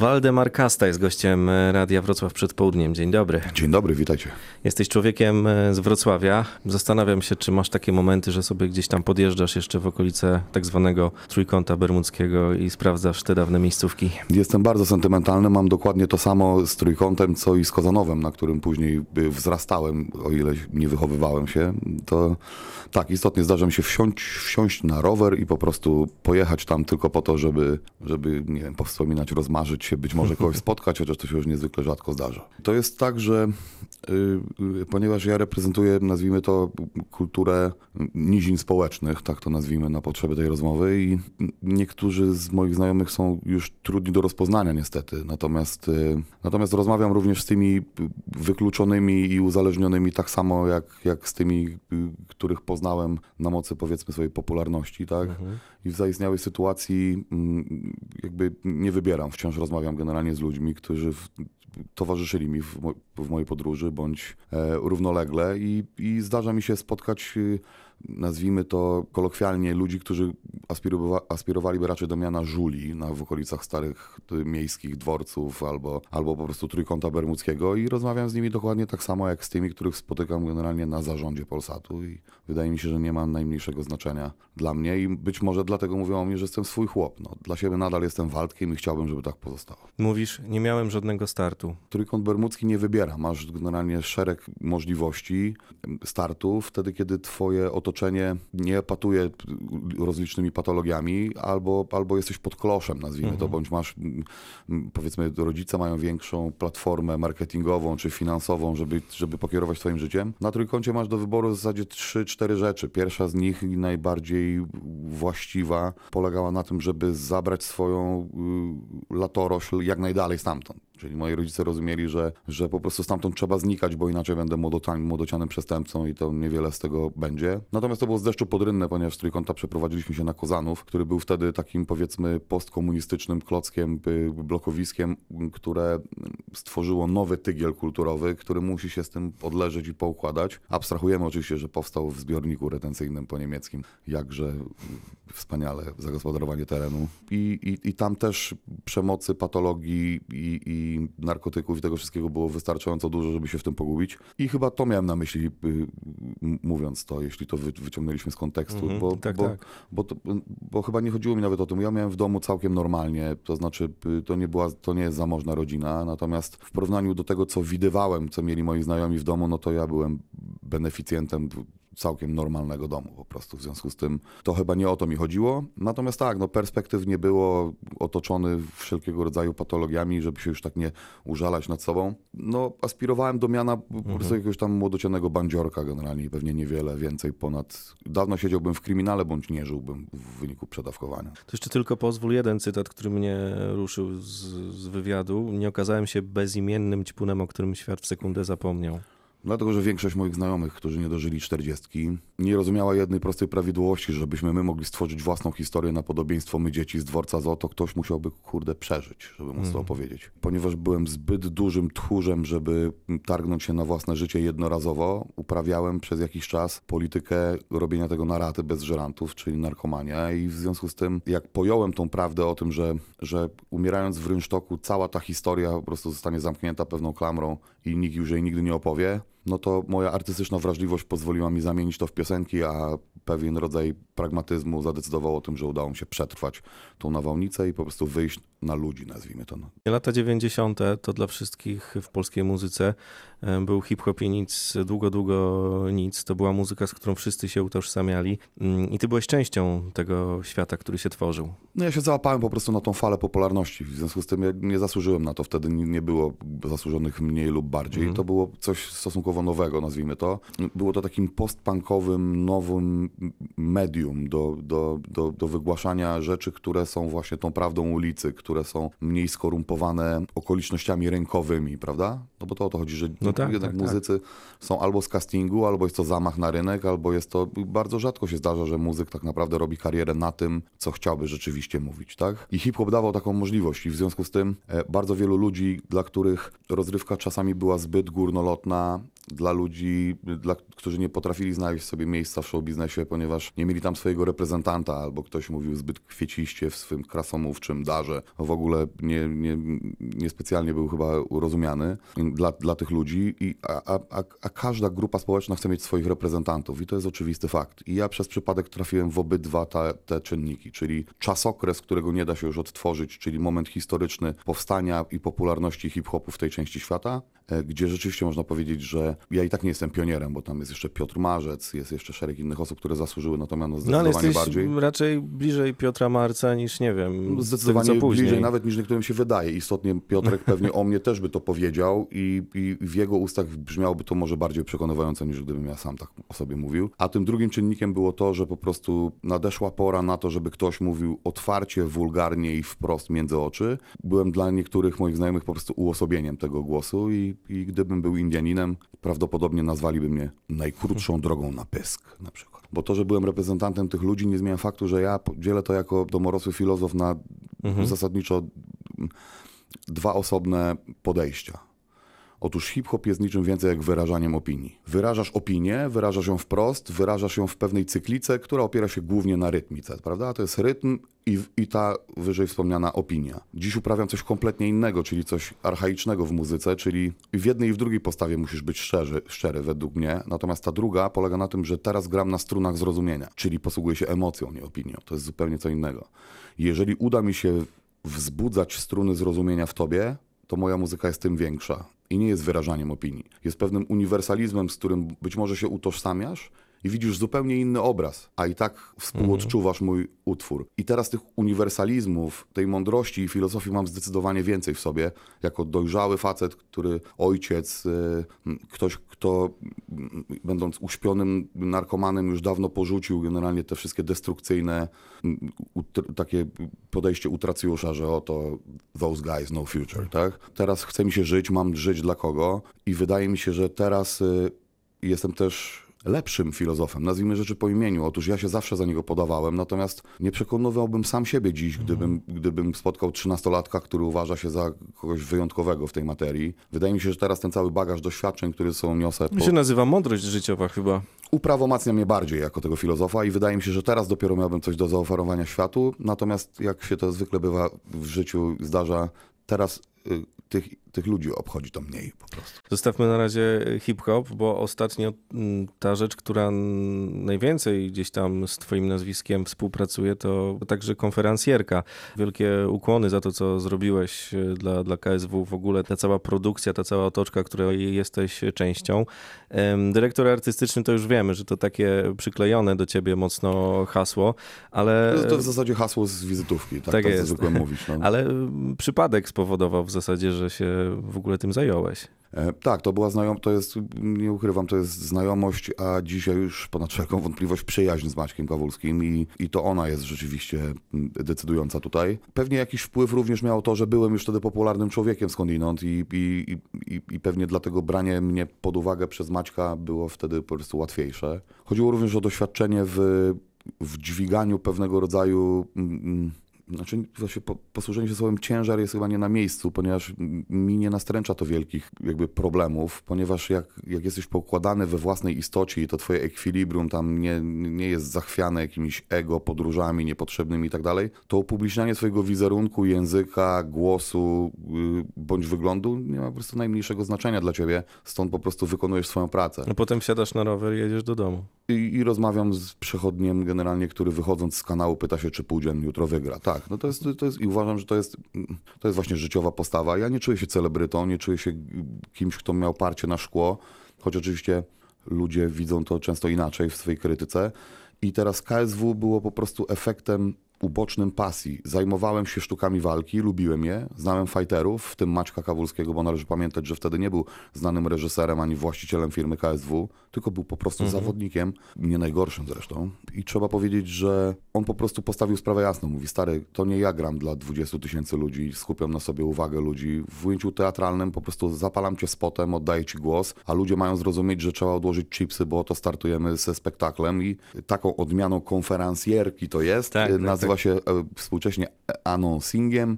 Waldemar Kasta jest gościem e, Radia Wrocław przed południem. Dzień dobry. Dzień dobry, witajcie. Jesteś człowiekiem e, z Wrocławia. Zastanawiam się, czy masz takie momenty, że sobie gdzieś tam podjeżdżasz jeszcze w okolice tak zwanego trójkąta bermudzkiego i sprawdzasz te dawne miejscówki. Jestem bardzo sentymentalny, mam dokładnie to samo z trójkątem, co i z Kozanowem, na którym później y, wzrastałem, o ile nie wychowywałem się. To tak, istotnie zdarza mi się wsiąść, wsiąść na rower i po prostu pojechać tam tylko po to, żeby, żeby nie wiem, powspominać, rozmarzyć się, być może kogoś spotkać, chociaż to się już niezwykle rzadko zdarza. To jest tak, że y, y, ponieważ ja reprezentuję, nazwijmy to, kulturę nizin społecznych, tak to nazwijmy na potrzeby tej rozmowy i niektórzy z moich znajomych są już trudni do rozpoznania niestety, natomiast, y, natomiast rozmawiam również z tymi wykluczonymi i uzależnionymi tak samo jak, jak z tymi, których poznałem na mocy powiedzmy swojej popularności, tak? I w zaistniałej sytuacji mm, jakby nie wybieram, wciąż rozmawiam generalnie z ludźmi, którzy w, towarzyszyli mi w, w mojej podróży bądź e, równolegle i, i zdarza mi się spotkać, y, nazwijmy to kolokwialnie, ludzi, którzy aspirowa- aspirowaliby raczej do miana żuli na, w okolicach starych y, miejskich dworców albo, albo po prostu trójkąta bermudzkiego i rozmawiam z nimi dokładnie tak samo jak z tymi, których spotykam generalnie na zarządzie Polsatu i wydaje mi się, że nie ma najmniejszego znaczenia dla mnie i być może dlatego mówią o mnie, że jestem swój chłop. No, dla siebie nadal jestem Waldkiem i chciałbym, żeby tak pozostało. Mówisz, nie miałem żadnego startu. Trójkąt bermudzki nie wybiera. Masz generalnie szereg możliwości startu wtedy, kiedy twoje otoczenie nie epatuje rozlicznymi patologiami albo, albo jesteś pod kloszem, nazwijmy to, bądź masz, powiedzmy, rodzice mają większą platformę marketingową czy finansową, żeby, żeby pokierować twoim życiem. Na trójkącie masz do wyboru w zasadzie trzy, cztery rzeczy. Pierwsza z nich najbardziej właściwa polegała na tym, żeby zabrać swoją y, latorośl jak najdalej stamtąd. Czyli moi rodzice rozumieli, że, że po prostu stamtąd trzeba znikać, bo inaczej będę młodocianym, przestępcą i to niewiele z tego będzie. Natomiast to było z deszczu pod rynne, ponieważ z trójkąta przeprowadziliśmy się na Kozanów, który był wtedy takim powiedzmy postkomunistycznym klockiem, blokowiskiem, które stworzyło nowy tygiel kulturowy, który musi się z tym odleżeć i poukładać. Abstrahujemy oczywiście, że powstał w zbiorniku retencyjnym po niemieckim. Jakże wspaniale zagospodarowanie terenu. I, i, i tam też przemocy, patologii i, i narkotyków i tego wszystkiego było wystarczająco dużo, żeby się w tym pogubić. I chyba to miałem na myśli, y, mówiąc to, jeśli to wy, wyciągnęliśmy z kontekstu, Mhm, bo, tak, bo, tak. Bo, to, bo chyba nie chodziło mi nawet o tym. Ja miałem w domu całkiem normalnie, to znaczy y, to nie, była, to nie jest zamożna rodzina, natomiast w porównaniu do tego, co widywałem, co mieli moi znajomi w domu, no to ja byłem beneficjentem całkiem normalnego domu po prostu. W związku z tym to chyba nie o to mi chodziło. Natomiast tak, no perspektyw nie było, otoczony wszelkiego rodzaju patologiami, żeby się już tak nie użalać nad sobą. No aspirowałem do miana po prostu jakiegoś tam młodocianego bandziorka generalnie pewnie niewiele więcej ponad... Dawno siedziałbym w kryminale, bądź nie żyłbym w wyniku przedawkowania. To jeszcze tylko pozwól jeden cytat, który mnie ruszył z, z wywiadu. Nie okazałem się bezimiennym ćpunem, o którym świat w sekundę zapomniał. Dlatego, że większość moich znajomych, którzy nie dożyli czterdziestki, nie rozumiała jednej prostej prawidłowości, żebyśmy my mogli stworzyć własną historię na podobieństwo my dzieci z dworca ZO, to ktoś musiałby, kurde, przeżyć, żeby móc to opowiedzieć. Ponieważ byłem zbyt dużym tchórzem, żeby targnąć się na własne życie jednorazowo, uprawiałem przez jakiś czas politykę robienia tego na raty bez żerantów, czyli narkomania. I w związku z tym, jak pojąłem tą prawdę o tym, że, że umierając w rynsztoku cała ta historia po prostu zostanie zamknięta pewną klamrą i nikt już jej nigdy nie opowie, no to moja artystyczna wrażliwość pozwoliła mi zamienić to w piosenki, a pewien rodzaj pragmatyzmu zadecydował o tym, że udało mi się przetrwać tą nawałnicę i po prostu wyjść na ludzi, nazwijmy to. no. Lata 90. to dla wszystkich w polskiej muzyce był hip-hop i nic, długo, długo nic. To była muzyka, z którą wszyscy się utożsamiali Mm, i ty byłeś częścią tego świata, który się tworzył. No ja się załapałem po prostu na tą falę popularności, w związku z tym ja nie zasłużyłem na to, wtedy nie było zasłużonych mniej lub bardziej. To było coś stosunkowo nowego, nazwijmy to. Było to takim postpunkowym, nowym medium do, do, do, do wygłaszania rzeczy, które są właśnie tą prawdą ulicy, które są mniej skorumpowane okolicznościami rynkowymi, prawda? No bo to o to chodzi, że No tak, jednak tak, tak. muzycy są albo z castingu, albo jest to zamach na rynek, albo jest to, bardzo rzadko się zdarza, że muzyk tak naprawdę robi karierę na tym, co chciałby rzeczywiście mówić, tak? I hip-hop dawał taką możliwość i w związku z tym e, bardzo wielu ludzi, dla których rozrywka czasami była zbyt górnolotna dla ludzi, dla, którzy nie potrafili znaleźć sobie miejsca w show biznesie, ponieważ nie mieli tam swojego reprezentanta, albo ktoś mówił zbyt kwieciście w swym krasomówczym darze. W ogóle nie, nie, niespecjalnie był chyba rozumiany dla, dla tych ludzi, I, a, a, a każda grupa społeczna chce mieć swoich reprezentantów i to jest oczywisty fakt. I ja przez przypadek trafiłem w obydwa te, te czynniki, czyli czasokres, którego nie da się już odtworzyć, czyli moment historyczny powstania i popularności hip-hopu w tej części świata, gdzie rzeczywiście można powiedzieć, że ja i tak nie jestem pionierem, bo tam jest jeszcze Piotr Marzec, jest jeszcze szereg innych osób, które zasłużyły na to miano No zdecydowanie ale jesteś bardziej. raczej bliżej Piotra Marca niż, nie wiem, No, Zdecydowanie później. bliżej nawet niż niektórym się wydaje. Istotnie Piotrek pewnie o mnie też by to powiedział i, i w jego ustach brzmiałoby to może bardziej przekonywająco niż gdybym ja sam tak o sobie mówił. A tym drugim czynnikiem było to, że po prostu nadeszła pora na to, żeby ktoś mówił otwarcie, wulgarnie i wprost między oczy. Byłem dla niektórych moich znajomych po prostu uosobieniem tego głosu i, i gdybym był Indianinem, prawdopodobnie nazwaliby mnie najkrótszą drogą na pysk na przykład. Bo to, że byłem reprezentantem tych ludzi nie zmienia faktu, że ja dzielę to jako domorosły filozof na zasadniczo dwa osobne podejścia. Otóż hip-hop jest niczym więcej jak wyrażaniem opinii. Wyrażasz opinię, wyrażasz ją wprost, wyrażasz ją w pewnej cyklice, która opiera się głównie na rytmice, prawda? To jest rytm i, i ta wyżej wspomniana opinia. Dziś uprawiam coś kompletnie innego, czyli coś archaicznego w muzyce, czyli w jednej i w drugiej postawie musisz być szczerzy, szczery według mnie, natomiast ta druga polega na tym, że teraz gram na strunach zrozumienia, czyli posługuję się emocją, nie opinią. To jest zupełnie co innego. Jeżeli uda mi się wzbudzać struny zrozumienia w tobie, to moja muzyka jest tym większa i nie jest wyrażaniem opinii. Jest pewnym uniwersalizmem, z którym być może się utożsamiasz i widzisz zupełnie inny obraz, a i tak współodczuwasz mój utwór. I teraz tych uniwersalizmów, tej mądrości i filozofii mam zdecydowanie więcej w sobie, jako dojrzały facet, który ojciec, y, ktoś, kto będąc uśpionym narkomanem już dawno porzucił generalnie te wszystkie destrukcyjne takie podejście utracjusza, że oto those guys no future, tak? Teraz chce mi się żyć, mam żyć dla kogo i wydaje mi się, że teraz y, jestem też lepszym filozofem, nazwijmy rzeczy po imieniu. Otóż ja się zawsze za niego podawałem, natomiast nie przekonywałbym sam siebie dziś, gdybym, gdybym spotkał trzynastolatka, który uważa się za kogoś wyjątkowego w tej materii. Wydaje mi się, że teraz ten cały bagaż doświadczeń, który są niosę, To po, się nazywa mądrość życiowa chyba. uprawomacnia mnie bardziej jako tego filozofa i wydaje mi się, że teraz dopiero miałbym coś do zaoferowania światu, natomiast jak się to zwykle bywa w życiu zdarza, teraz tych, tych ludzi obchodzi to mniej po prostu. Zostawmy na razie hip-hop, bo ostatnio mm, ta rzecz, która najwięcej gdzieś tam z twoim nazwiskiem współpracuje, to także konferencjerka. Wielkie ukłony za to, co zrobiłeś e, dla, dla KSW. W ogóle ta cała produkcja, ta cała otoczka, której jesteś częścią. Dyrektor artystyczny to już wiemy, że to takie przyklejone do ciebie mocno hasło, ale... To, w zasadzie hasło z wizytówki, tak, tak tak, tak jest. zwykłem mówić. No. Ale mm, przypadek spowodował w zasadzie, że się w ogóle tym zająłeś. E, Tak, to była znajoma, to jest, nie ukrywam, to jest znajomość, a dzisiaj już ponad wszelką wątpliwość przyjaźń z Maćkiem Kawulskim i, i to ona jest rzeczywiście mm, decydująca tutaj. Pewnie jakiś wpływ również miało to, że byłem już wtedy popularnym człowiekiem skądinąd i, i, i, i pewnie dlatego branie mnie pod uwagę przez Maćka było wtedy po prostu łatwiejsze. Chodziło również o doświadczenie w, w dźwiganiu pewnego rodzaju... mm, znaczy, właśnie po, posłużenie się słowem ciężar jest chyba nie na miejscu, ponieważ mi nie nastręcza to wielkich jakby problemów, ponieważ jak, jak jesteś poukładany we własnej istocie i to twoje ekwilibrium tam nie, nie jest zachwiane jakimiś ego, podróżami niepotrzebnymi i tak dalej, to upublicznianie swojego wizerunku, języka, głosu yy, bądź wyglądu nie ma po prostu najmniejszego znaczenia dla ciebie, stąd po prostu wykonujesz swoją pracę. A potem wsiadasz na rower i jedziesz do domu. I, I rozmawiam z przechodniem generalnie, który wychodząc z kanału pyta się, czy Półdzień jutro wygra. Tak, no to jest, to jest i uważam, że to jest, to jest właśnie życiowa postawa. Ja nie czuję się celebrytą, nie czuję się kimś, kto miał parcie na szkło, choć oczywiście ludzie widzą to często inaczej w swojej krytyce. I teraz KSW było po prostu efektem ubocznym pasji. Zajmowałem się sztukami walki, lubiłem je, znałem fighterów, w tym Maćka Kawulskiego, bo należy pamiętać, że wtedy nie był znanym reżyserem ani właścicielem firmy KSW, tylko był po prostu zawodnikiem, nie najgorszym zresztą. I trzeba powiedzieć, że on po prostu postawił sprawę jasno. Mówi, stary, to nie ja gram dla 20 tysięcy ludzi, skupiam na sobie uwagę ludzi. W ujęciu teatralnym po prostu zapalam cię spotem, oddaję ci głos, a ludzie mają zrozumieć, że trzeba odłożyć chipsy, bo oto startujemy ze spektaklem i taką odmianą konferencjerki to jest. Tak, tak, Nazywa się e, współcześnie announcingiem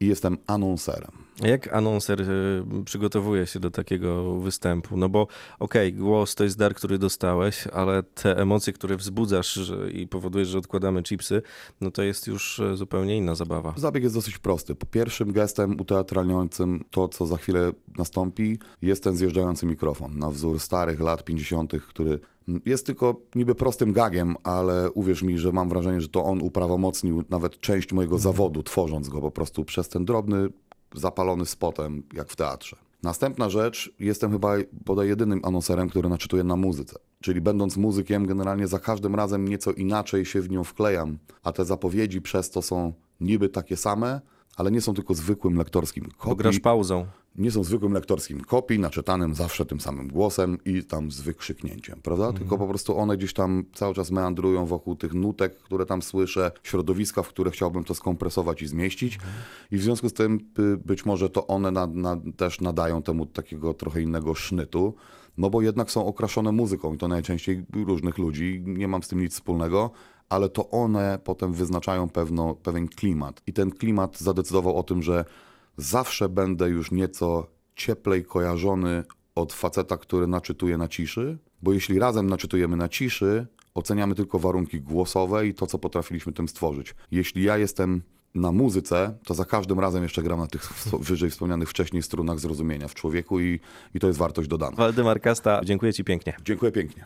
i jestem anonserem. Jak anonser y, przygotowuje się do takiego występu? No bo okej, głos to jest dar, który dostałeś, ale te emocje, które wzbudzasz i powodujesz, że odkładamy chipsy, no to jest już y, zupełnie inna zabawa. Zabieg jest dosyć prosty. Po pierwszym gestem uteatralniającym to, co za chwilę nastąpi, jest ten zjeżdżający mikrofon na wzór starych lat 50., który jest tylko niby prostym gagiem, ale uwierz mi, że mam wrażenie, że to on uprawomocnił nawet część mojego zawodu, tworząc go po prostu przez ten drobny, zapalony spotem, jak w teatrze. Następna rzecz, jestem chyba bodaj jedynym anonserem, który naczytuje na muzyce. Czyli będąc muzykiem, generalnie za każdym razem nieco inaczej się w nią wklejam, a te zapowiedzi przez to są niby takie same, ale nie są tylko zwykłym lektorskim Bo kopii, grasz pauzą. nie są zwykłym lektorskim kopii, naczytanym zawsze tym samym głosem i tam z wykrzyknięciem, prawda? Tylko po prostu one gdzieś tam cały czas meandrują wokół tych nutek, które tam słyszę, środowiska, w które chciałbym to skompresować i zmieścić. I w związku z tym y, być może to one na, na, też nadają temu takiego trochę innego sznytu, no bo jednak są okraszone muzyką i to najczęściej różnych ludzi, nie mam z tym nic wspólnego, ale to one potem wyznaczają pewno, pewien klimat. I ten klimat zadecydował o tym, że zawsze będę już nieco cieplej kojarzony od faceta, który naczytuje na ciszy, bo jeśli razem naczytujemy na ciszy, oceniamy tylko warunki głosowe i to, co potrafiliśmy tym stworzyć. Jeśli ja jestem na muzyce, to za każdym razem jeszcze gram na tych wyżej wspomnianych wcześniej strunach zrozumienia w człowieku i, i to jest wartość dodana. Waldemar Kasta, dziękuję Ci pięknie. Dziękuję pięknie.